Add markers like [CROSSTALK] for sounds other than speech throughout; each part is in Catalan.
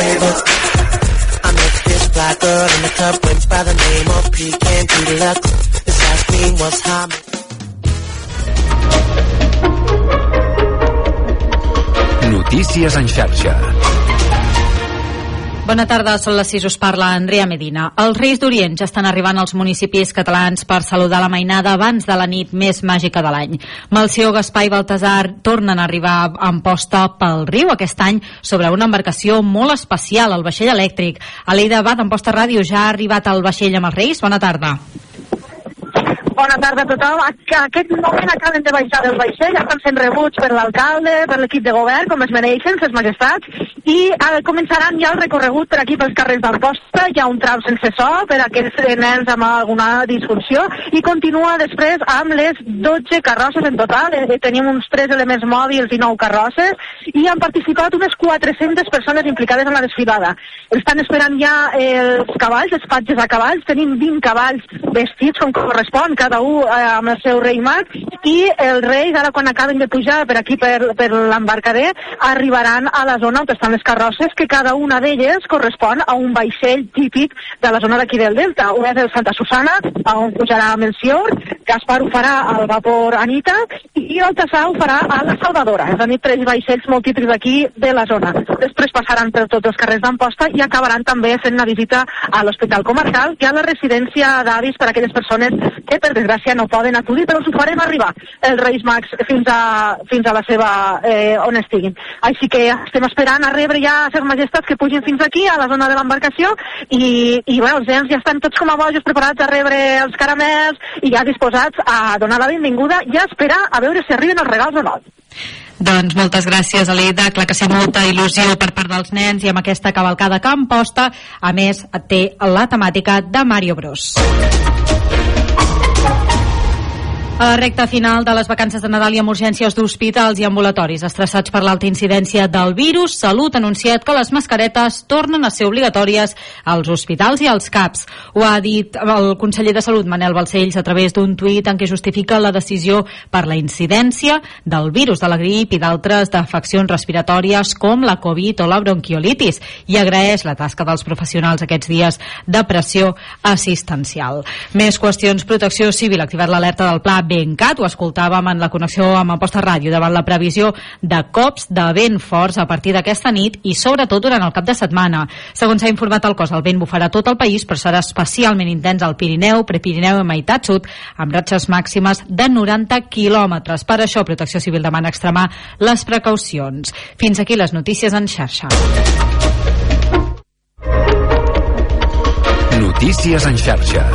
flavor. I met this black girl in the club went by the name of Pecan Deluxe. This ice cream was hot. Notícies en xarxa. Bona tarda, són les 6, us parla Andrea Medina. Els Reis d'Orient ja estan arribant als municipis catalans per saludar la mainada abans de la nit més màgica de l'any. Malció, Gaspar i Baltasar tornen a arribar a Amposta pel riu aquest any sobre una embarcació molt especial, el vaixell elèctric. Aleida Bad, Amposta Ràdio, ja ha arribat el vaixell amb els Reis. Bona tarda. Bona tarda a tothom. A aquest moment acaben de baixar del vaixell, estan sent rebuts per l'alcalde, per l'equip de govern, com es mereixen, ses majestats, i eh, començaran ja el recorregut per aquí pels carrers d'Amposta, hi ha un tram sense so per a aquests nens amb alguna disfunció, i continua després amb les 12 carrosses en total, eh, tenim uns 3 elements mòbils i 9 carrosses, i han participat unes 400 persones implicades en la desfilada. Estan esperant ja els cavalls, els patges a cavalls, tenim 20 cavalls vestits com correspon, cada un eh, amb el seu rei mag, i els reis, ara quan acaben de pujar per aquí, per, per l'embarcader, arribaran a la zona on estan les carrosses, que cada una d'elles correspon a un vaixell típic de la zona d'aquí del Delta. Un és el Santa Susana, on pujarà Melcior, Gaspar ho farà al vapor Anita, i el Tassà ho farà a la Salvadora. És a dir, tres vaixells molt típics d'aquí de la zona. Després passaran per tots els carrers d'Amposta i acabaran també fent una visita a l'Hospital Comarcal i a la residència d'avis per a aquelles persones que per desgràcia no poden acudir, però us ho farem arribar els Reis Mags fins a, fins a la seva eh, on estiguin. Així que estem esperant a rebre ja a ser majestats que pugin fins aquí, a la zona de l'embarcació, i, i bueno, els nens ja estan tots com a bojos preparats a rebre els caramels i ja disposats a donar la benvinguda i a esperar a veure si arriben els regals o no. Doncs moltes gràcies, Aleida. Clar que sí, molta il·lusió per part dels nens i amb aquesta cavalcada que posta, a més, té la temàtica de Mario Bros. A la recta final de les vacances de Nadal i amb urgències d'hospitals i ambulatoris estressats per l'alta incidència del virus, Salut ha anunciat que les mascaretes tornen a ser obligatòries als hospitals i als CAPs. Ho ha dit el conseller de Salut, Manel Balcells, a través d'un tuit en què justifica la decisió per la incidència del virus de la grip i d'altres d'afeccions respiratòries com la Covid o la bronquiolitis i agraeix la tasca dels professionals aquests dies de pressió assistencial. Més qüestions, protecció civil, ha activat l'alerta del pla Bencat, ho escoltàvem en la connexió amb Amposta Ràdio davant la previsió de cops de vent forts a partir d'aquesta nit i sobretot durant el cap de setmana. Segons s'ha informat el cos, el vent bufarà tot el país però serà especialment intens al Pirineu, Prepirineu i meitat sud amb ratxes màximes de 90 quilòmetres. Per això Protecció Civil demana extremar les precaucions. Fins aquí les notícies en xarxa. Notícies en xarxa.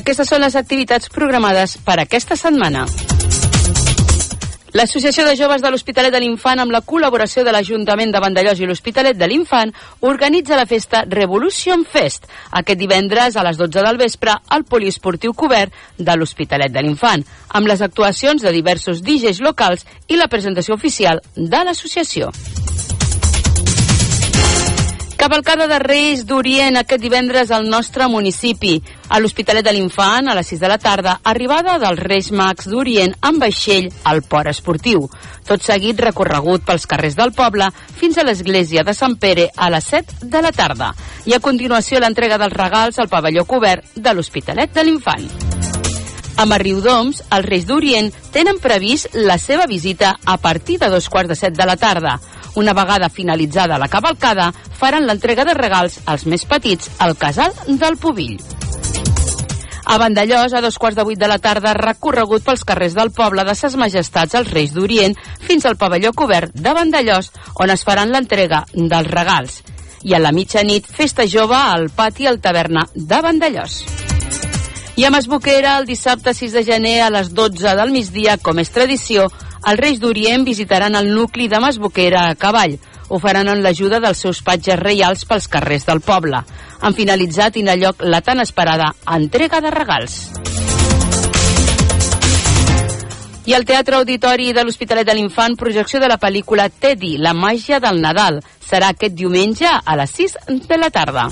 Aquestes són les activitats programades per aquesta setmana. L'Associació de Joves de l'Hospitalet de l'Infant, amb la col·laboració de l'Ajuntament de Vandellós i l'Hospitalet de l'Infant, organitza la festa Revolution Fest, aquest divendres a les 12 del vespre al poliesportiu cobert de l'Hospitalet de l'Infant, amb les actuacions de diversos DJs locals i la presentació oficial de l'associació. Cavalcada de Reis d'Orient aquest divendres al nostre municipi. A l'Hospitalet de l'Infant, a les 6 de la tarda, arribada dels Reis Mags d'Orient amb vaixell al port esportiu. Tot seguit recorregut pels carrers del poble fins a l'església de Sant Pere a les 7 de la tarda. I a continuació l'entrega dels regals al pavelló cobert de l'Hospitalet de l'Infant. A Riudoms, els Reis d'Orient tenen previst la seva visita a partir de dos quarts de set de la tarda. Una vegada finalitzada la cavalcada, faran l'entrega de regals als més petits al casal del Pubill. A Vandellós, a dos quarts de vuit de la tarda, recorregut pels carrers del poble de Ses Majestats als Reis d'Orient fins al pavelló cobert de Vandellós, on es faran l'entrega dels regals. I a la mitjanit, festa jove al pati al taverna de Vandellós. I a Masboquera, el dissabte 6 de gener a les 12 del migdia, com és tradició, els Reis d'Orient visitaran el nucli de Masboquera a cavall, ho faran amb l'ajuda dels seus patges reials pels carrers del poble. Han finalitzat i lloc la tan esperada entrega de regals. I al Teatre Auditori de l'Hospitalet de l'Infant, projecció de la pel·lícula Teddy, la màgia del Nadal. Serà aquest diumenge a les 6 de la tarda.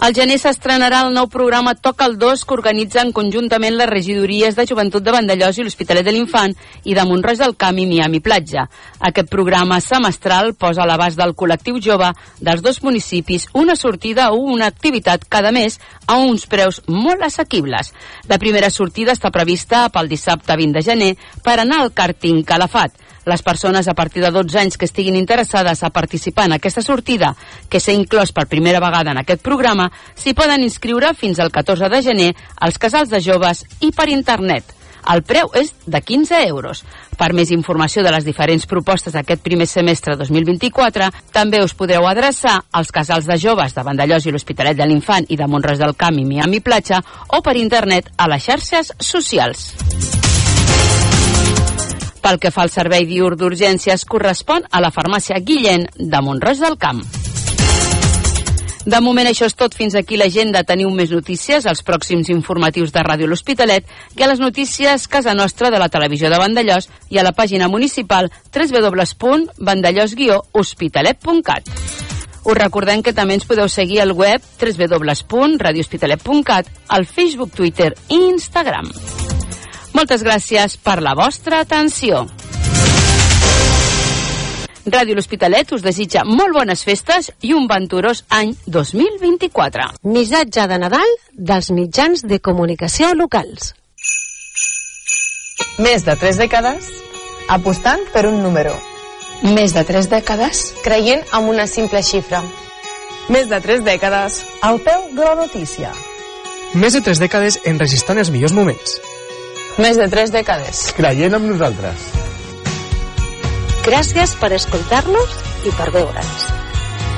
Al gener s'estrenarà el nou programa Toca el 2 que organitzen conjuntament les regidories de Joventut de Vandellós i l'Hospitalet de l'Infant i de Montroig del Camp i Miami Platja. Aquest programa semestral posa a l'abast del col·lectiu jove dels dos municipis una sortida o una activitat cada mes a uns preus molt assequibles. La primera sortida està prevista pel dissabte 20 de gener per anar al càrting Calafat. Les persones a partir de 12 anys que estiguin interessades a participar en aquesta sortida, que s'ha inclòs per primera vegada en aquest programa, s'hi poden inscriure fins al 14 de gener als casals de joves i per internet. El preu és de 15 euros. Per més informació de les diferents propostes d'aquest primer semestre 2024, també us podreu adreçar als casals de joves de Vandellós i l'Hospitalet de l'Infant i de Montres del Camp i Miami Platja o per internet a les xarxes socials. Pel que fa al servei diur d'urgències, correspon a la farmàcia Guillén de Montroig del Camp. De moment això és tot. Fins aquí l'agenda. Teniu més notícies als pròxims informatius de Ràdio L'Hospitalet que a les notícies Casa Nostra de la televisió de Vandellós i a la pàgina municipal www.vandellós-hospitalet.cat. Us recordem que també ens podeu seguir al web www.radiohospitalet.cat, al Facebook, Twitter i Instagram. Moltes gràcies per la vostra atenció. Ràdio L'Hospitalet us desitja molt bones festes i un venturós any 2024. Missatge de Nadal dels mitjans de comunicació locals. Més de tres dècades apostant per un número. Més de tres dècades Creient en una simple xifra. Més de tres dècades al peu de la notícia. Més de tres dècades enregistrant els millors moments. Més de tres dècades. Creient en nosaltres. Gràcies per escoltar-nos i per veure'ns.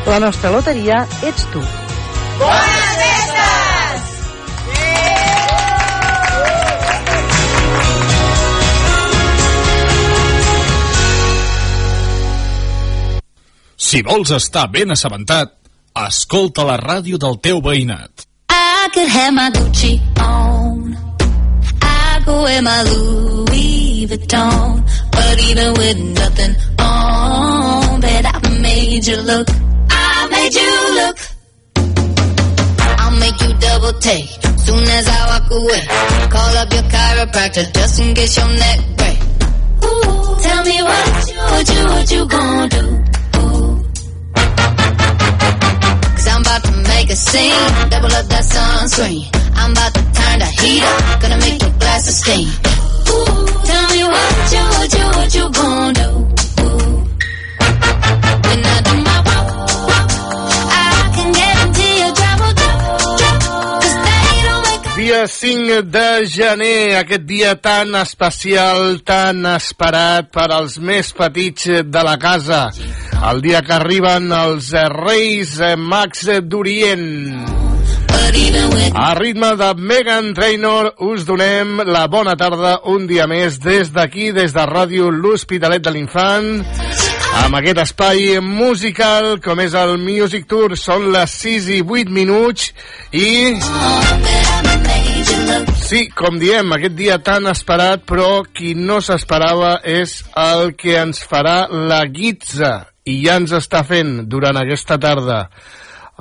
La nostra loteria ets tu. Bones festes! Si vols estar ben assabentat, escolta la ràdio del teu veïnat. I could have my Gucci on. I go wear my Louis Vuitton. But even with nothing on, bet I made you look. I made you look. I'll make you double take soon as I walk away. Call up your chiropractor just in case your neck break. Ooh, tell me what you, what you, what you gonna do? Ooh. Cause I'm about to make a scene, double up that sunscreen. I'm about to turn the heat up, gonna make your glasses steam. Ooh, Dia 5 de gener, aquest dia tan especial, tan esperat per als més petits de la casa. El dia que arriben els Reis Max d'Orient. A ritme de Megan Trainor us donem la bona tarda un dia més des d'aquí, des de Ràdio L'Hospitalet de l'Infant amb aquest espai musical com és el Music Tour. Són les 6 i 8 minuts i sí, com diem, aquest dia tan esperat però qui no s'esperava és el que ens farà la guitza. I ja ens està fent durant aquesta tarda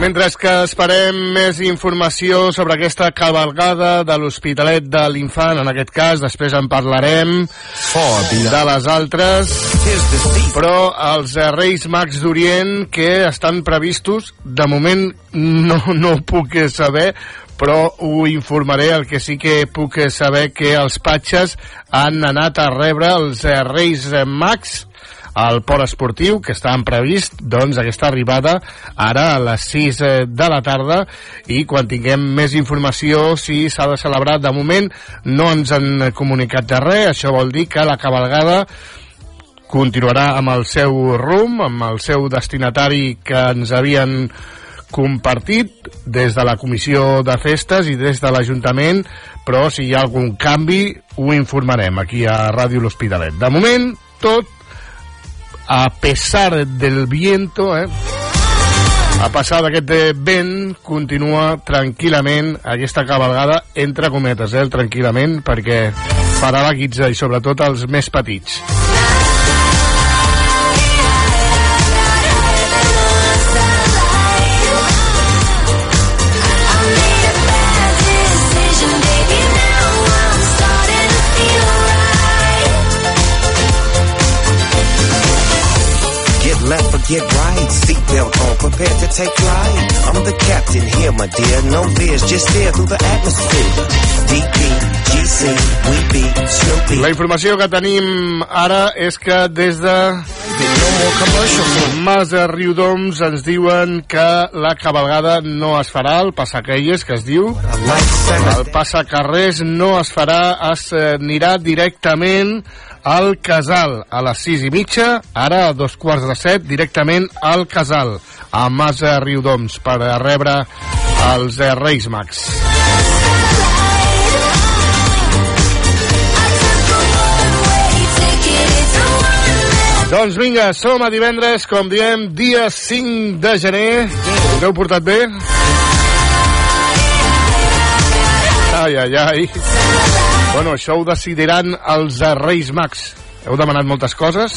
Mentre que esperem més informació sobre aquesta cabalgada de l'Hospitalet de l'Infant, en aquest cas, després en parlarem de les altres, però els eh, Reis Mags d'Orient que estan previstos, de moment no, no ho puc saber, però ho informaré, el que sí que puc saber que els patxes han anat a rebre els eh, Reis Mags al port esportiu, que estaven previst, doncs, aquesta arribada ara a les 6 eh, de la tarda i quan tinguem més informació si s'ha de celebrar, de moment no ens han comunicat de res, això vol dir que la cabalgada continuarà amb el seu rum, amb el seu destinatari que ens havien compartit des de la comissió de festes i des de l'Ajuntament, però si hi ha algun canvi ho informarem aquí a Ràdio L'Hospitalet. De moment, tot a pesar del viento, eh? a passar d'aquest vent, continua tranquil·lament aquesta cabalgada, entre cometes, eh, tranquil·lament, perquè farà la guitza i sobretot els més petits. Get right. Seatbelt on, prepare to take flight. I'm the captain here, my dear. No fears, just stare through the atmosphere. DP, GC, we be Snoopy. La informació que tenim ara és que des de Mas de Riudoms ens diuen que la cabalgada no es farà, el passaquelles que es diu, el passacarrers no es farà, es eh, anirà directament al Casal a les 6 i mitja, ara a dos quarts de set, directament al Casal, a Mas de Riudoms, per rebre els eh, Reis Mags. Doncs vinga, som a divendres, com diem, dia 5 de gener. Us heu portat bé? Ai, ai, ai. Bueno, això ho decidiran els eh, Reis Mags. Heu demanat moltes coses?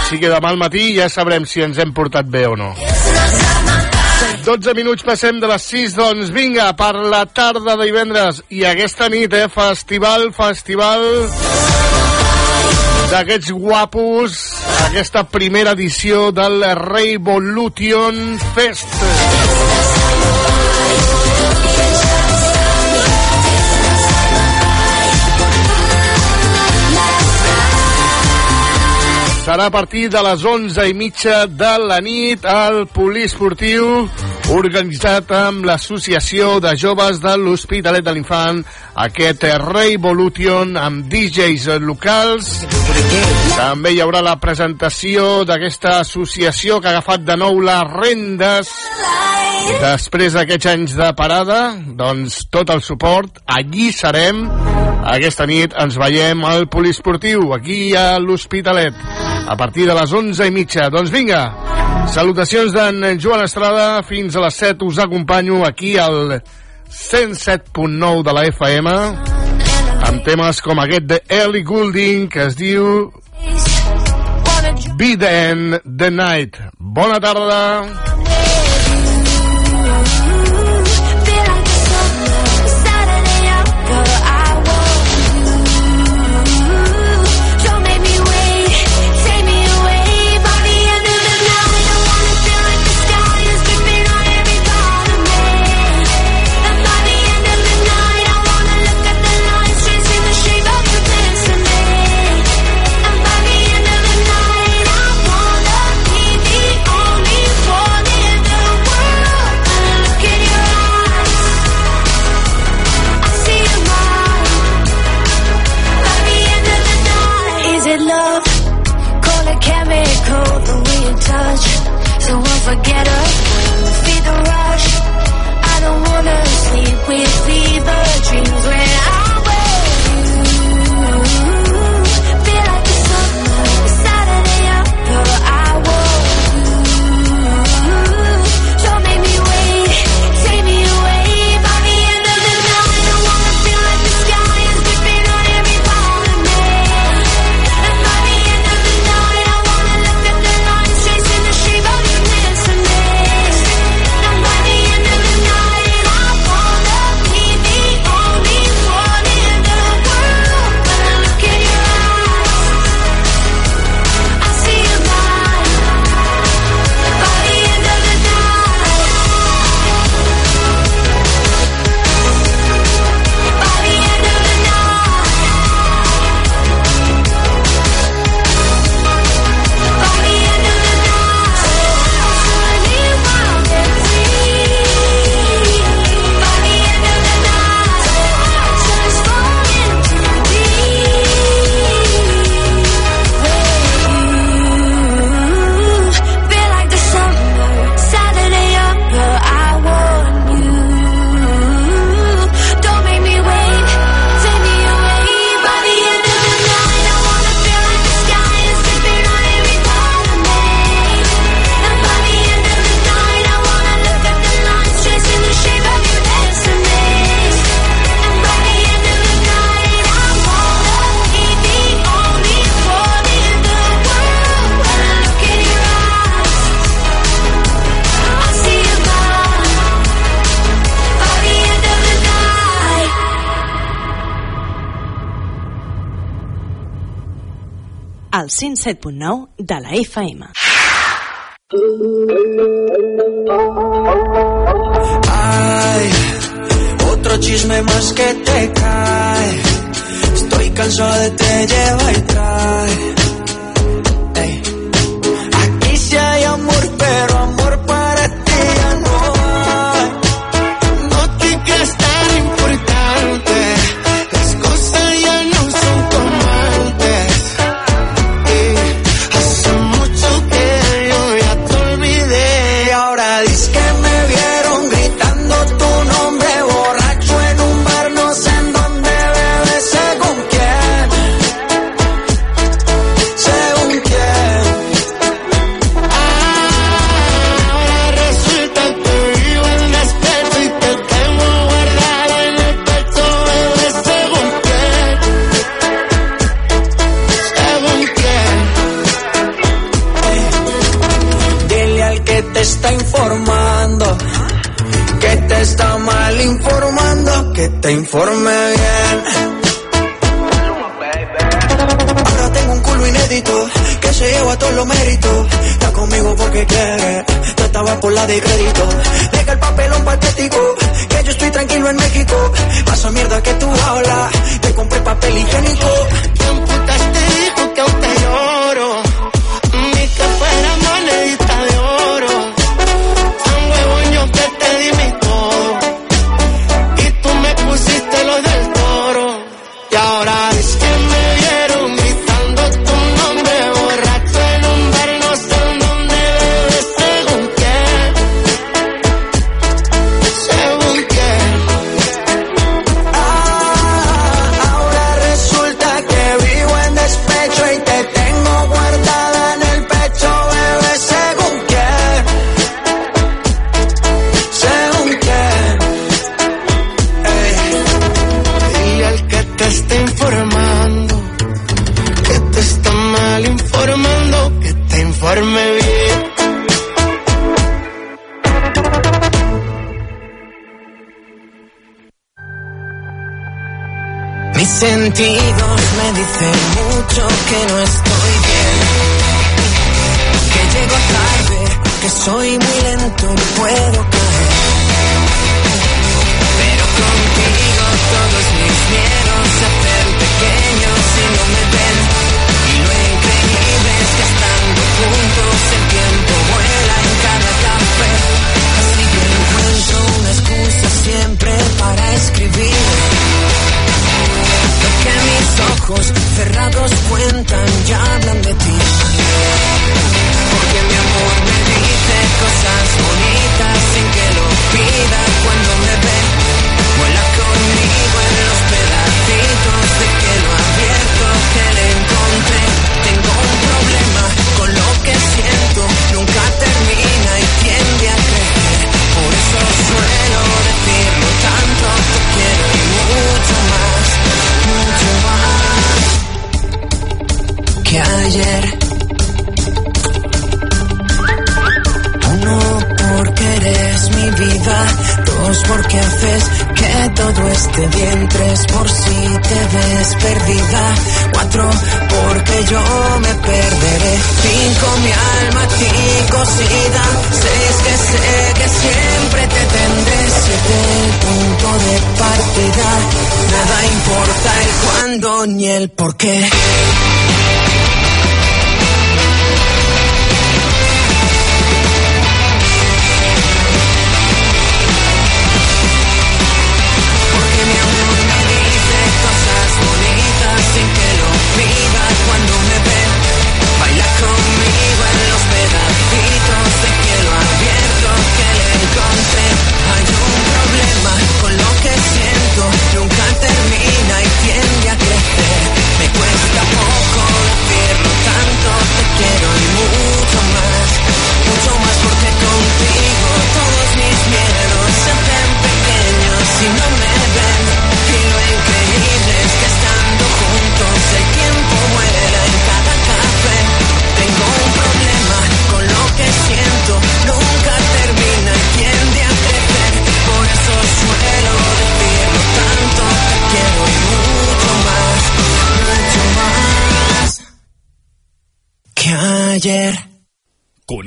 Així que demà al matí ja sabrem si ens hem portat bé o no. 12 minuts passem de les 6, doncs vinga, per la tarda de divendres i aquesta nit, eh, festival, festival d'aquests guapos, aquesta primera edició del Revolution Fest. serà a partir de les 11 i mitja de la nit al poliesportiu organitzat amb l'Associació de Joves de l'Hospitalet de l'Infant aquest Revolution amb DJs locals. També hi haurà la presentació d'aquesta associació que ha agafat de nou les rendes. Després d'aquests anys de parada doncs tot el suport. Allí serem. Aquesta nit ens veiem al poliesportiu aquí a l'Hospitalet a partir de les 11 i mitja. Doncs vinga, salutacions d'en Joan Estrada, fins a les 7 us acompanyo aquí al 107.9 de la FM, amb temes com aquest de Ellie Goulding, que es diu Be the End the Night. Bona tarda. Is 107.9 de la FM. Ay, otro chisme más que te cae. Estoy cansado de te llevar y trae. informe bien. Ahora tengo un culo inédito que se lleva todos los méritos. Está conmigo porque quiere, tú estabas por la de crédito.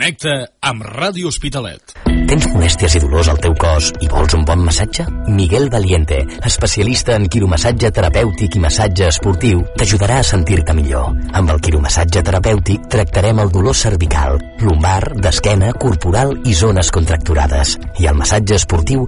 Connecta amb Ràdio Hospitalet. Tens molèsties i dolors al teu cos i vols un bon massatge? Miguel Valiente, especialista en quiromassatge terapèutic i massatge esportiu, t'ajudarà a sentir-te millor. Amb el quiromassatge terapèutic tractarem el dolor cervical, lumbar, d'esquena, corporal i zones contracturades. I al massatge esportiu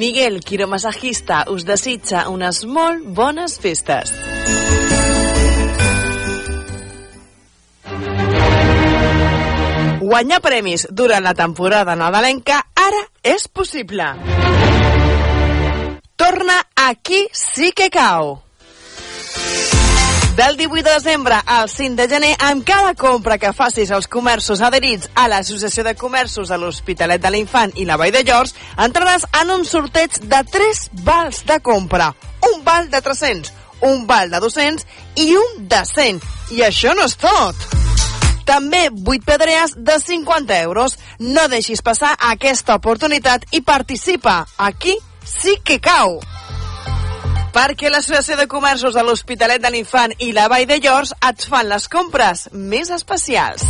Miguel, quiromassagista, us desitja unes molt bones festes. Guanyar premis durant la temporada nadalenca ara és possible. Torna aquí sí que cau. Del 18 de desembre al 5 de gener, amb cada compra que facis als comerços adherits a l'Associació de Comerços de l'Hospitalet de l'Infant i la Vall de Llors, entraràs en un sorteig de 3 vals de compra. Un val de 300, un val de 200 i un de 100. I això no és tot! També 8 pedrees de 50 euros. No deixis passar aquesta oportunitat i participa. Aquí sí que cau. Perquè l'Associació de Comerços de l'Hospitalet de l'Infant i la Vall de Llors et fan les compres més especials.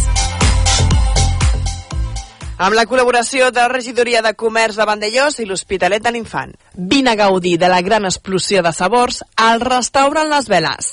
Amb la col·laboració de la Regidoria de Comerç de Vandellós i l'Hospitalet de l'Infant. Vine a gaudir de la gran explosió de sabors al restaurant Les Veles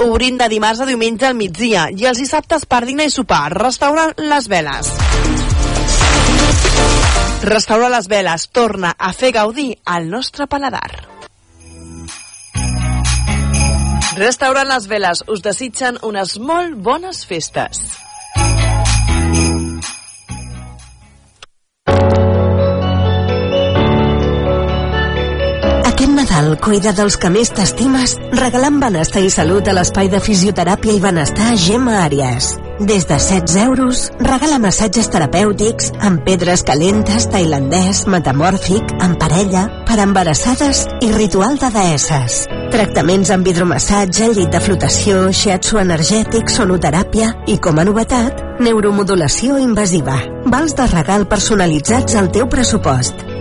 Obrint de dimarts a diumenge al migdia i els dissabtes per dinar i sopar. Restaurant Les Veles. Restaurant Les Veles torna a fer gaudir al nostre paladar. Restaurant Les Veles us desitgen unes molt bones festes. Nadal cuida dels que més t'estimes regalant benestar i salut a l'espai de fisioteràpia i benestar Gemma Àries. Des de 16 euros, regala massatges terapèutics amb pedres calentes, tailandès, metamòrfic, en parella, per embarassades i ritual de deesses. Tractaments amb hidromassatge, llit de flotació, shiatsu energètic, sonoteràpia i, com a novetat, neuromodulació invasiva. Vals de regal personalitzats al teu pressupost.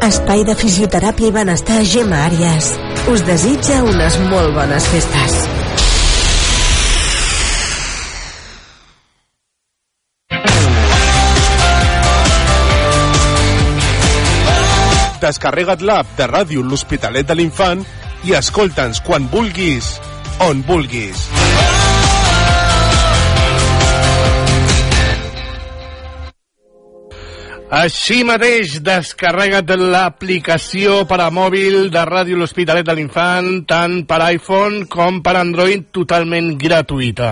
Espai de fisioteràpia i benestar Gemma Àries. Us desitja unes molt bones festes. Descarrega't l'app de ràdio L'Hospitalet de l'Infant i escolta'ns quan vulguis, on vulguis. Així mateix, descarrega't l'aplicació per a mòbil de Ràdio L'Hospitalet de l'Infant, tant per iPhone com per Android, totalment gratuïta.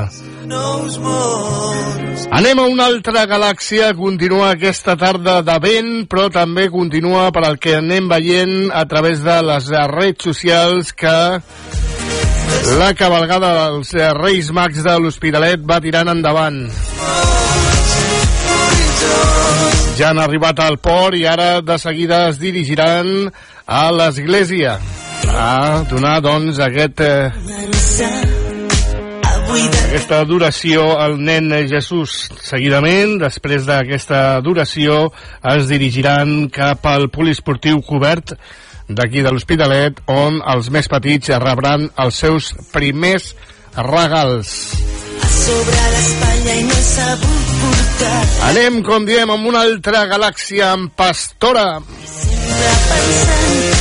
Anem a una altra galàxia, continua aquesta tarda de vent, però també continua per al que anem veient a través de les redes socials que la cabalgada dels Reis Mags de l'Hospitalet va tirant endavant. Ja han arribat al port i ara de seguida es dirigiran a l'església a donar, doncs, aquest... Eh, aquesta adoració al nen Jesús. Seguidament, després d'aquesta adoració, es dirigiran cap al poliesportiu cobert d'aquí de l'Hospitalet, on els més petits rebran els seus primers regals sobre l'espatlla i no he sabut portar. Anem, com diem, amb una altra galàxia amb Pastora. Sempre pensant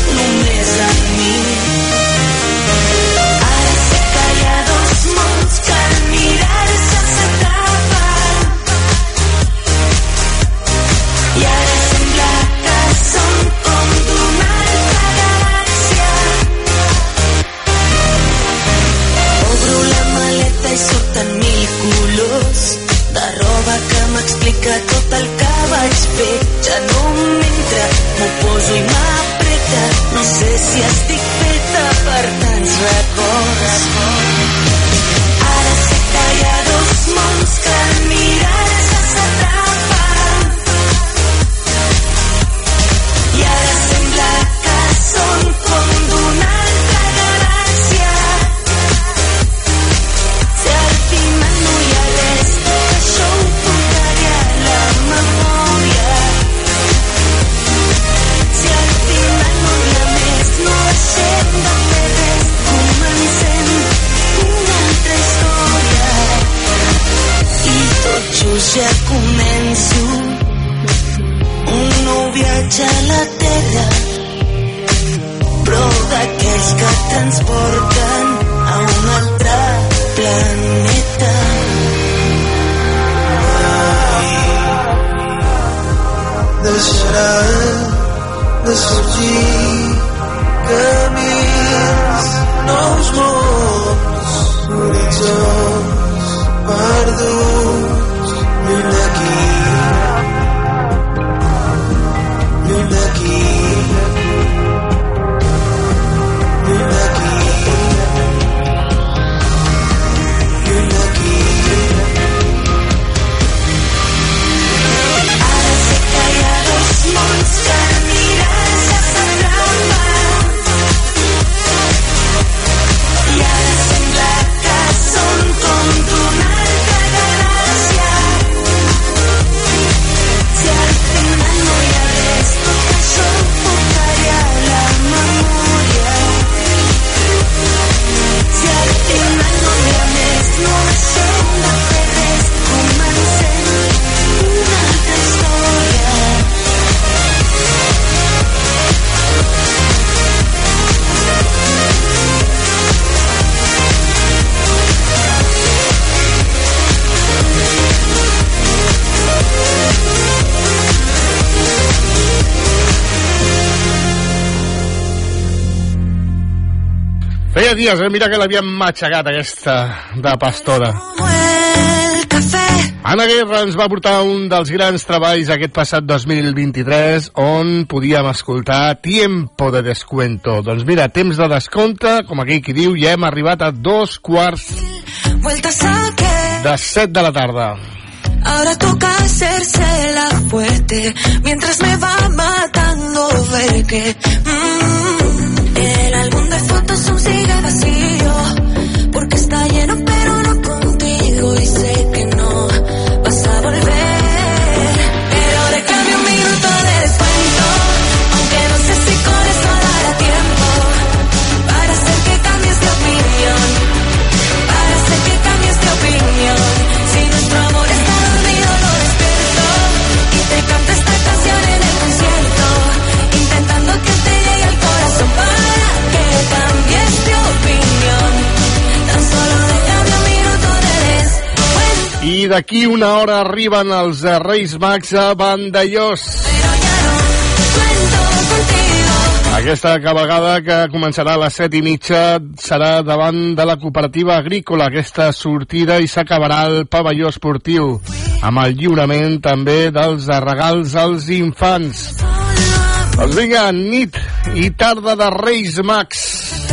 dies, eh? Mira que l'havien matxacat, aquesta de Pastora. Anna Guerra ens va portar un dels grans treballs aquest passat 2023 on podíem escoltar Tiempo de Descuento. Doncs mira, temps de descompte, com aquell qui diu, ja hem arribat a dos quarts de set de la tarda. Ahora toca hacerse la fuerte mientras me va matando ver que mm, El alma me faltas aún sigue vacío, porque está lleno pero no contigo y sé que no. d'aquí una hora arriben els eh, Reis Max a Bandallós. Aquesta cabalgada que començarà a les set i mitja serà davant de la cooperativa agrícola, aquesta sortida, i s'acabarà al pavelló esportiu, amb el lliurament també dels regals als infants. Doncs vinga, nit i tarda de Reis Max.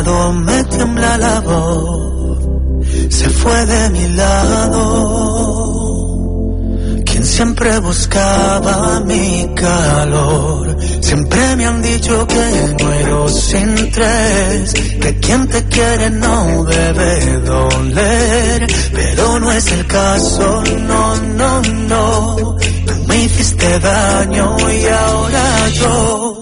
Callado me tiembla la voz, se fue de mi lado. Quien siempre buscaba mi calor, siempre me han dicho que muero sin tres, que quien te quiere no debe doler, pero no es el caso, no, no, no. Tú me hiciste daño y ahora yo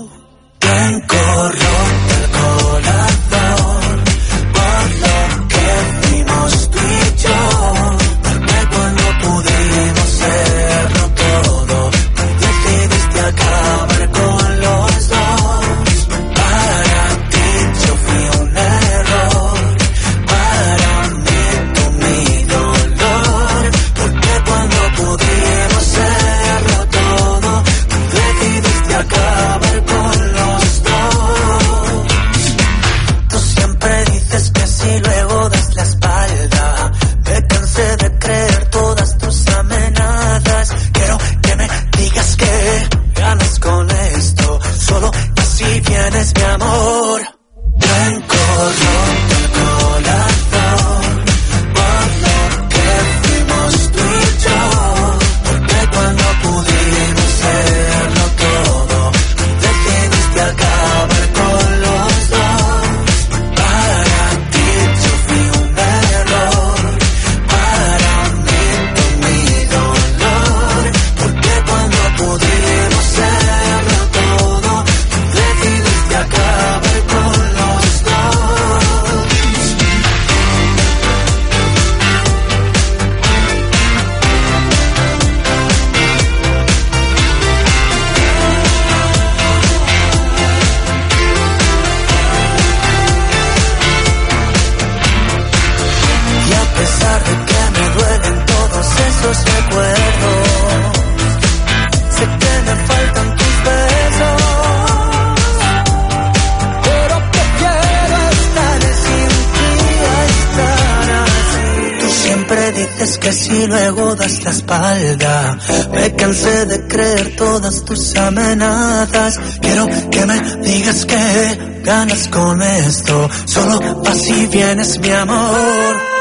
dices que si luego das la espalda. Me cansé de creer todas tus amenazas. Quiero que me digas que ganas con esto. Solo así vienes mi amor.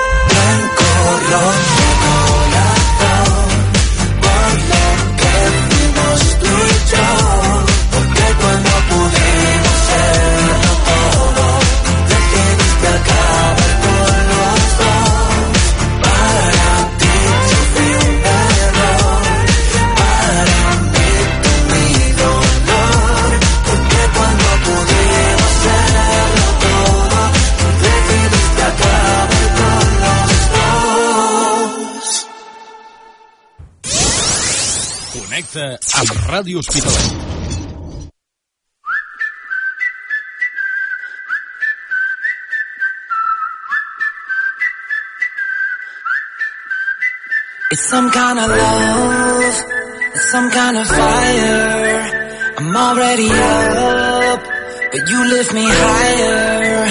Connecta amb Ràdio Hospitalet. It's some kind of love, it's some kind of fire. I'm already up, but you lift me higher.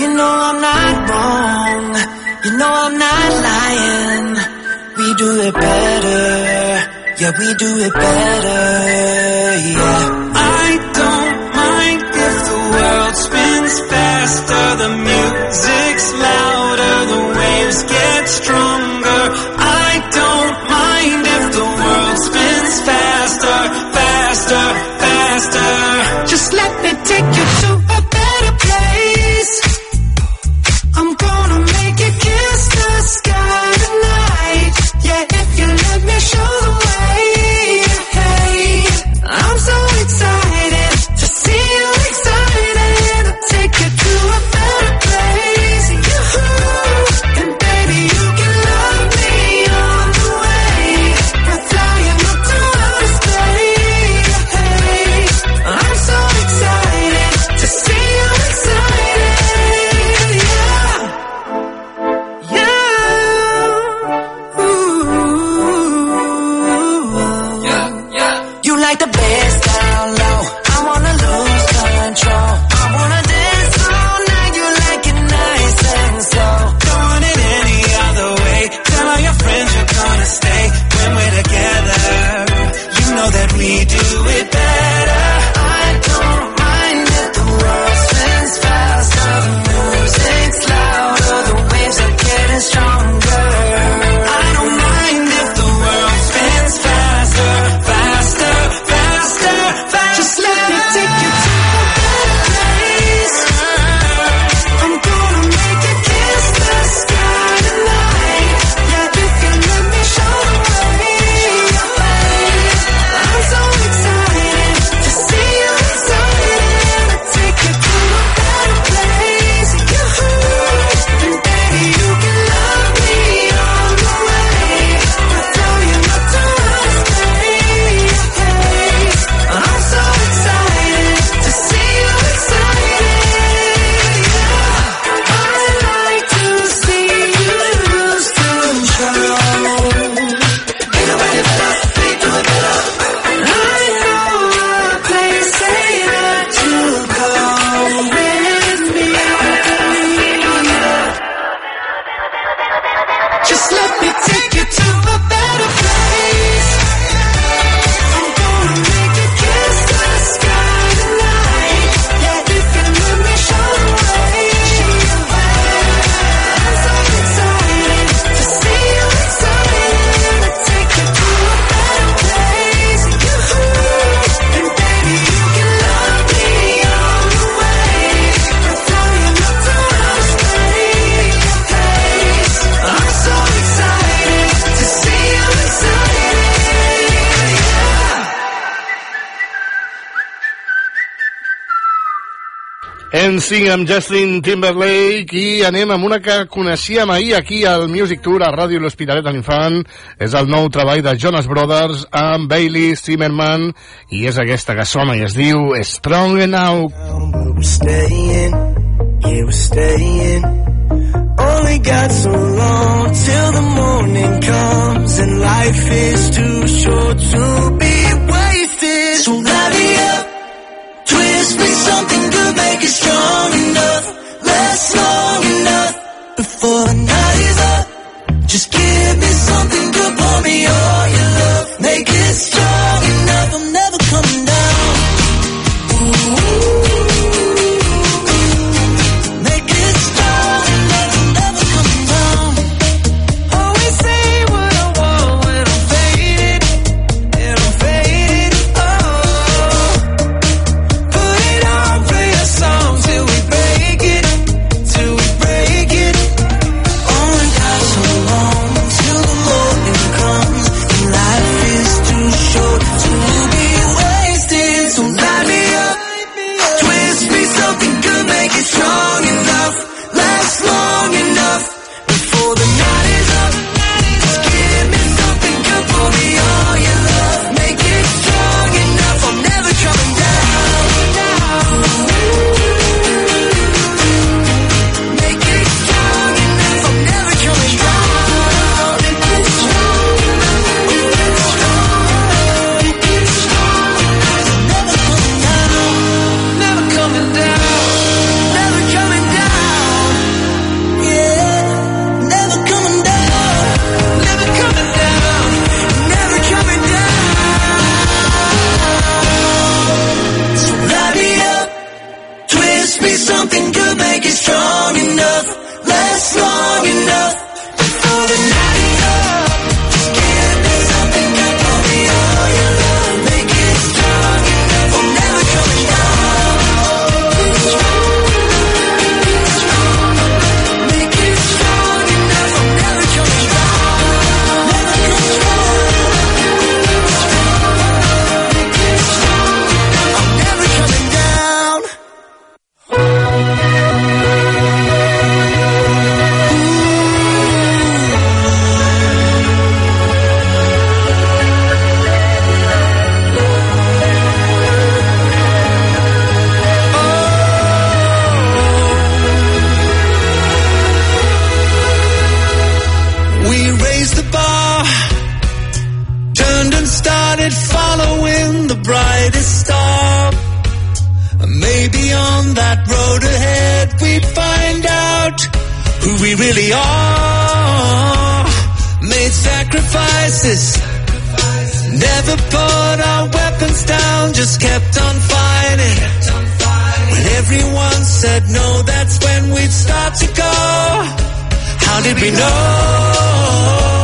You know I'm not wrong, you know I'm not lying. We do it better, yeah, we do it better, yeah. I don't mind if the world spins faster, the music's louder, the waves get stronger. en Sing amb Justin Timberlake i anem amb una que coneixíem ahir aquí al Music Tour a Ràdio L'Hospitalet de l'Infant. És el nou treball de Jonas Brothers amb Bailey Zimmerman i és aquesta que sona i es diu Strong Enough. Yeah, we're staying. Only got so long till the morning comes and life is too short to be wasted. So rally up, twist, make something good. like it's strong enough, last long enough before the night is up. Just give me something. Stop. Maybe on that road ahead we find out who we really are. Made sacrifices, never put our weapons down, just kept on fighting. When everyone said no, that's when we'd start to go. How did we know?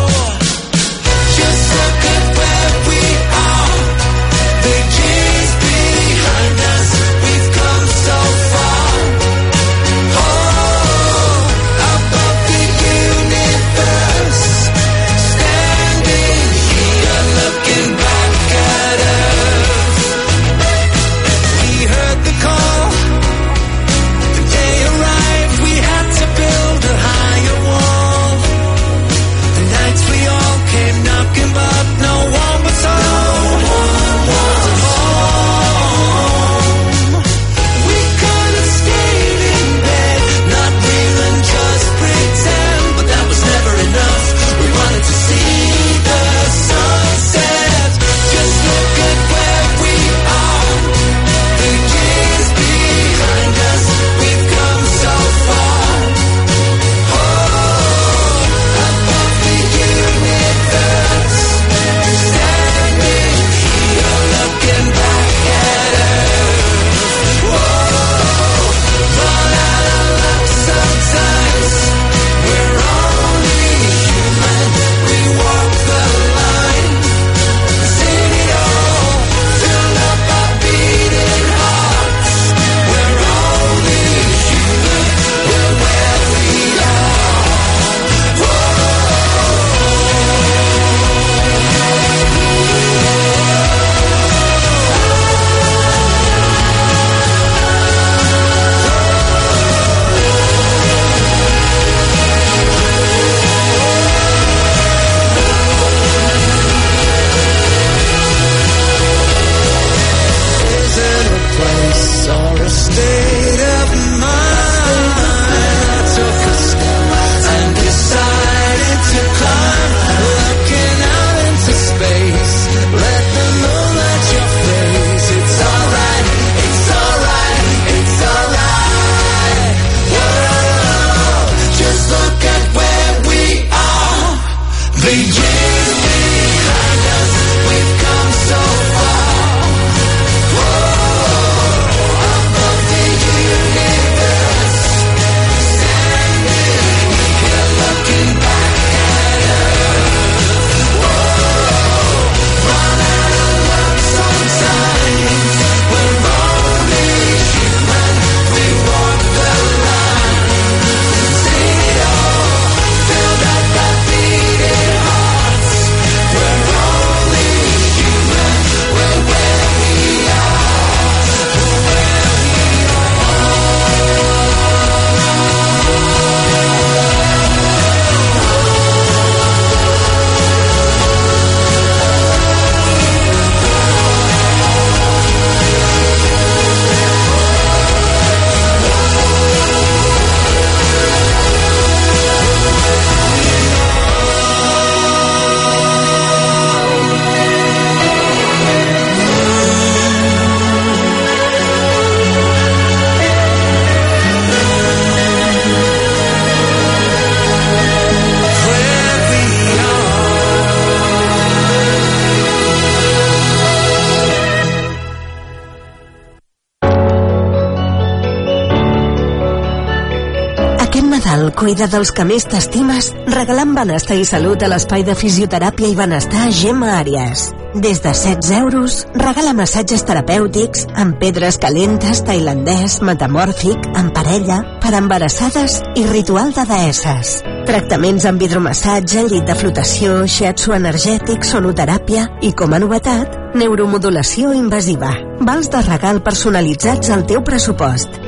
Cuida dels que més t'estimes regalant benestar i salut a l'espai de fisioteràpia i benestar Gemma Àries. Des de 16 euros, regala massatges terapèutics amb pedres calentes, tailandès, metamòrfic, en parella, per embarassades i ritual de deesses. Tractaments amb hidromassatge, llit de flotació, shiatsu energètic, sonoteràpia i, com a novetat, neuromodulació invasiva. Vals de regal personalitzats al teu pressupost.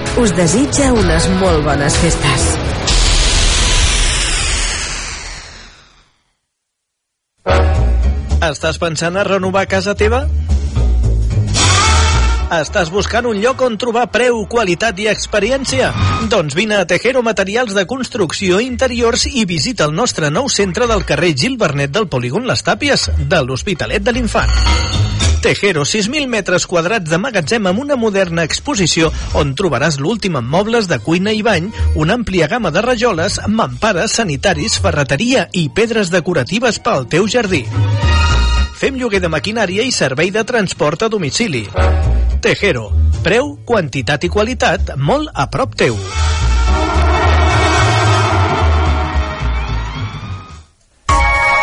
Us desitja unes molt bones festes. Estàs pensant a renovar casa teva? Estàs buscant un lloc on trobar preu, qualitat i experiència? Doncs vine a Tejero Materials de Construcció Interiors i visita el nostre nou centre del carrer Gil Bernet del Polígon Les Tàpies, de l'Hospitalet de l'Infant. Tejero, 6.000 metres quadrats de magatzem amb una moderna exposició on trobaràs l'últim en mobles de cuina i bany, una àmplia gamma de rajoles, mampares, sanitaris, ferreteria i pedres decoratives pel teu jardí. Fem lloguer de maquinària i servei de transport a domicili. Tejero. Preu, quantitat i qualitat molt a prop teu.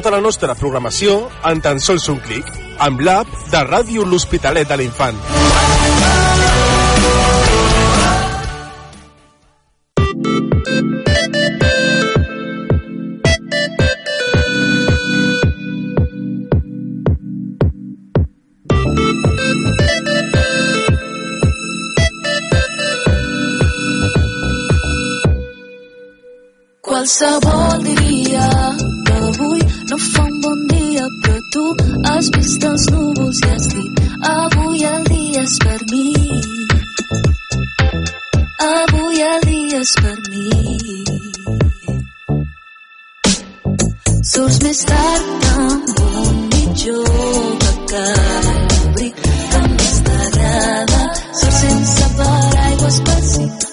Tota la nostra programació en tan sols un clic, amb l'app de Ràdio L'Hospitalet de l'Infant. Qualsevol no fa un bon dia, però tu has vist els núvols i has dit avui el dia és per mi. Avui el dia és per mi. Surts més tard amb un mitjó que cada abric que més t'agrada. Surts sense paraigües per si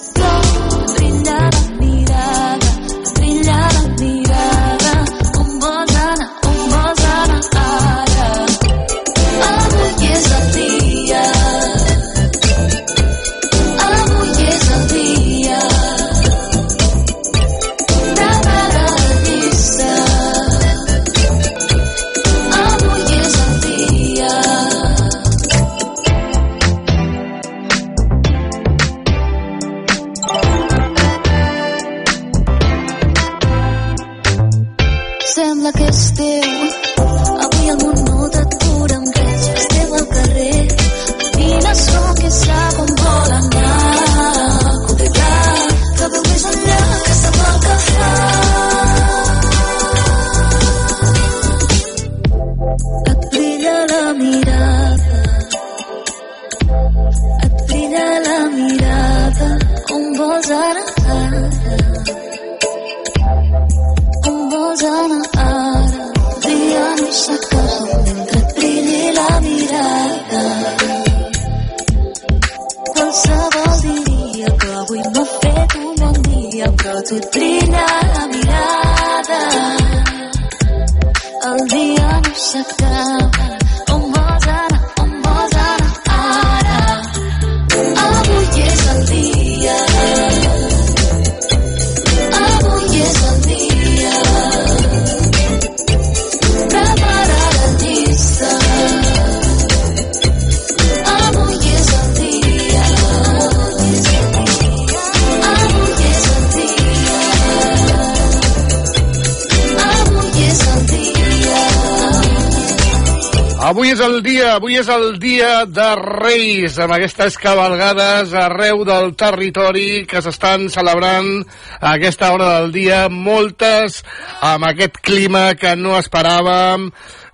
és el dia de Reis, amb aquestes cabalgades arreu del territori que s'estan celebrant a aquesta hora del dia, moltes amb aquest clima que no esperàvem,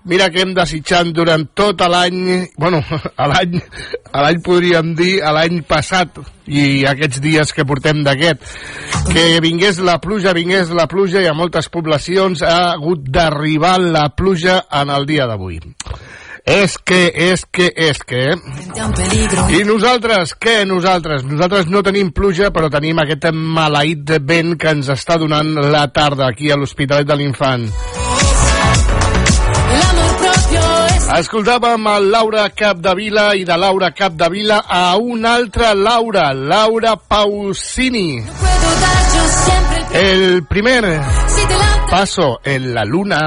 Mira que hem desitjant durant tot l'any, bueno, [LAUGHS] l'any l'any podríem dir, l'any passat i aquests dies que portem d'aquest, que vingués la pluja, vingués la pluja i a moltes poblacions ha hagut d'arribar la pluja en el dia d'avui. És que, és que, és que... I nosaltres, què nosaltres? Nosaltres no tenim pluja, però tenim aquest maleït vent que ens està donant la tarda aquí a l'Hospitalet de l'Infant. Escoltàvem el Laura Capdevila i de Laura Capdevila a una altra Laura, Laura Pausini. El primer paso en la luna.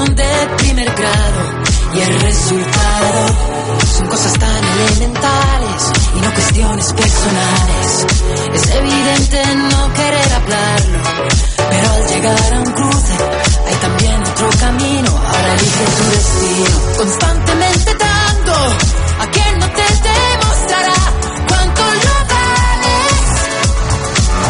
De primer grado y el resultado son cosas tan elementales cuestiones personales. Es evidente no querer hablarlo, pero al llegar a un cruce hay también otro camino. Ahora elige tu destino, constantemente dando a quien no te demostrará cuánto lo vales.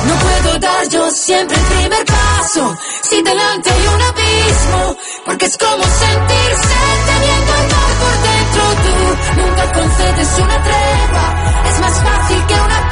No puedo dar yo siempre el primer paso si delante hay un abismo, porque es como sentirse teniendo el mar por dentro tú. Nunca concedes una tregua, es más fácil que una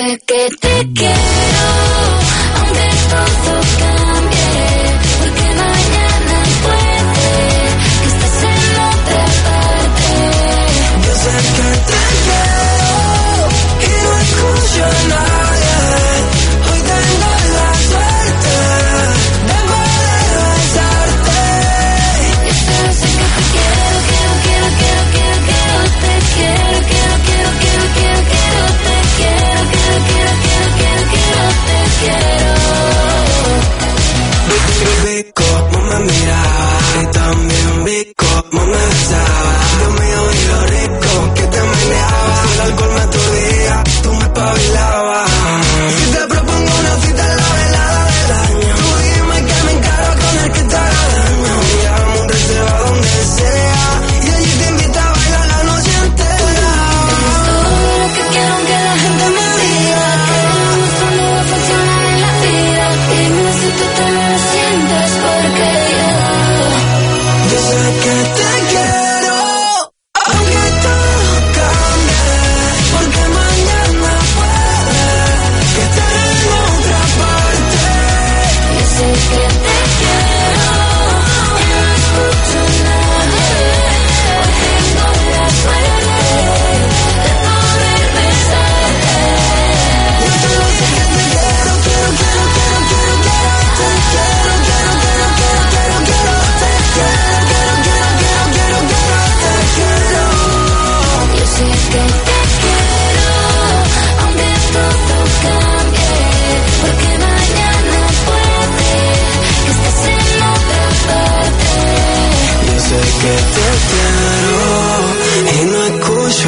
sé que te quiero, aunque todo cambie.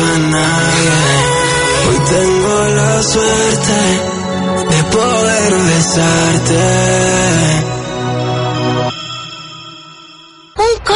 A nadie. Hoy tengo la suerte de poder besarte.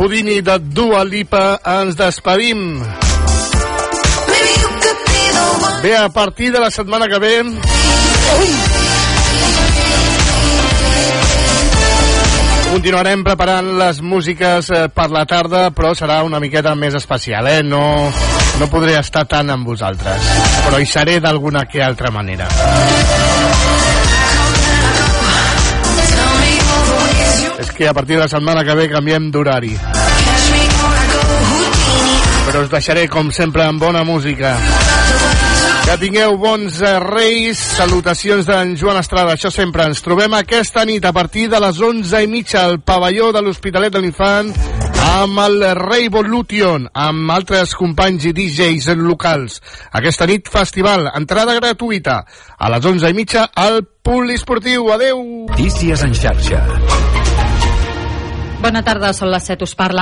Houdini de Dua Lipa ens despedim. Bé, a partir de la setmana que ve... Continuarem preparant les músiques eh, per la tarda, però serà una miqueta més especial, eh? No, no podré estar tant amb vosaltres, però hi seré d'alguna que altra manera. És que a partir de la setmana que ve canviem d'horari. Però us deixaré, com sempre, amb bona música. Que tingueu bons eh, reis, salutacions d'en Joan Estrada, això sempre. Ens trobem aquesta nit a partir de les 11 i mitja al pavelló de l'Hospitalet de l'Infant amb el Rei Volution, amb altres companys i DJs locals. Aquesta nit, festival, entrada gratuïta, a les 11 i mitja al Poliesportiu. Adeu! Notícies en xarxa. Bona tarda, són les 7, us parla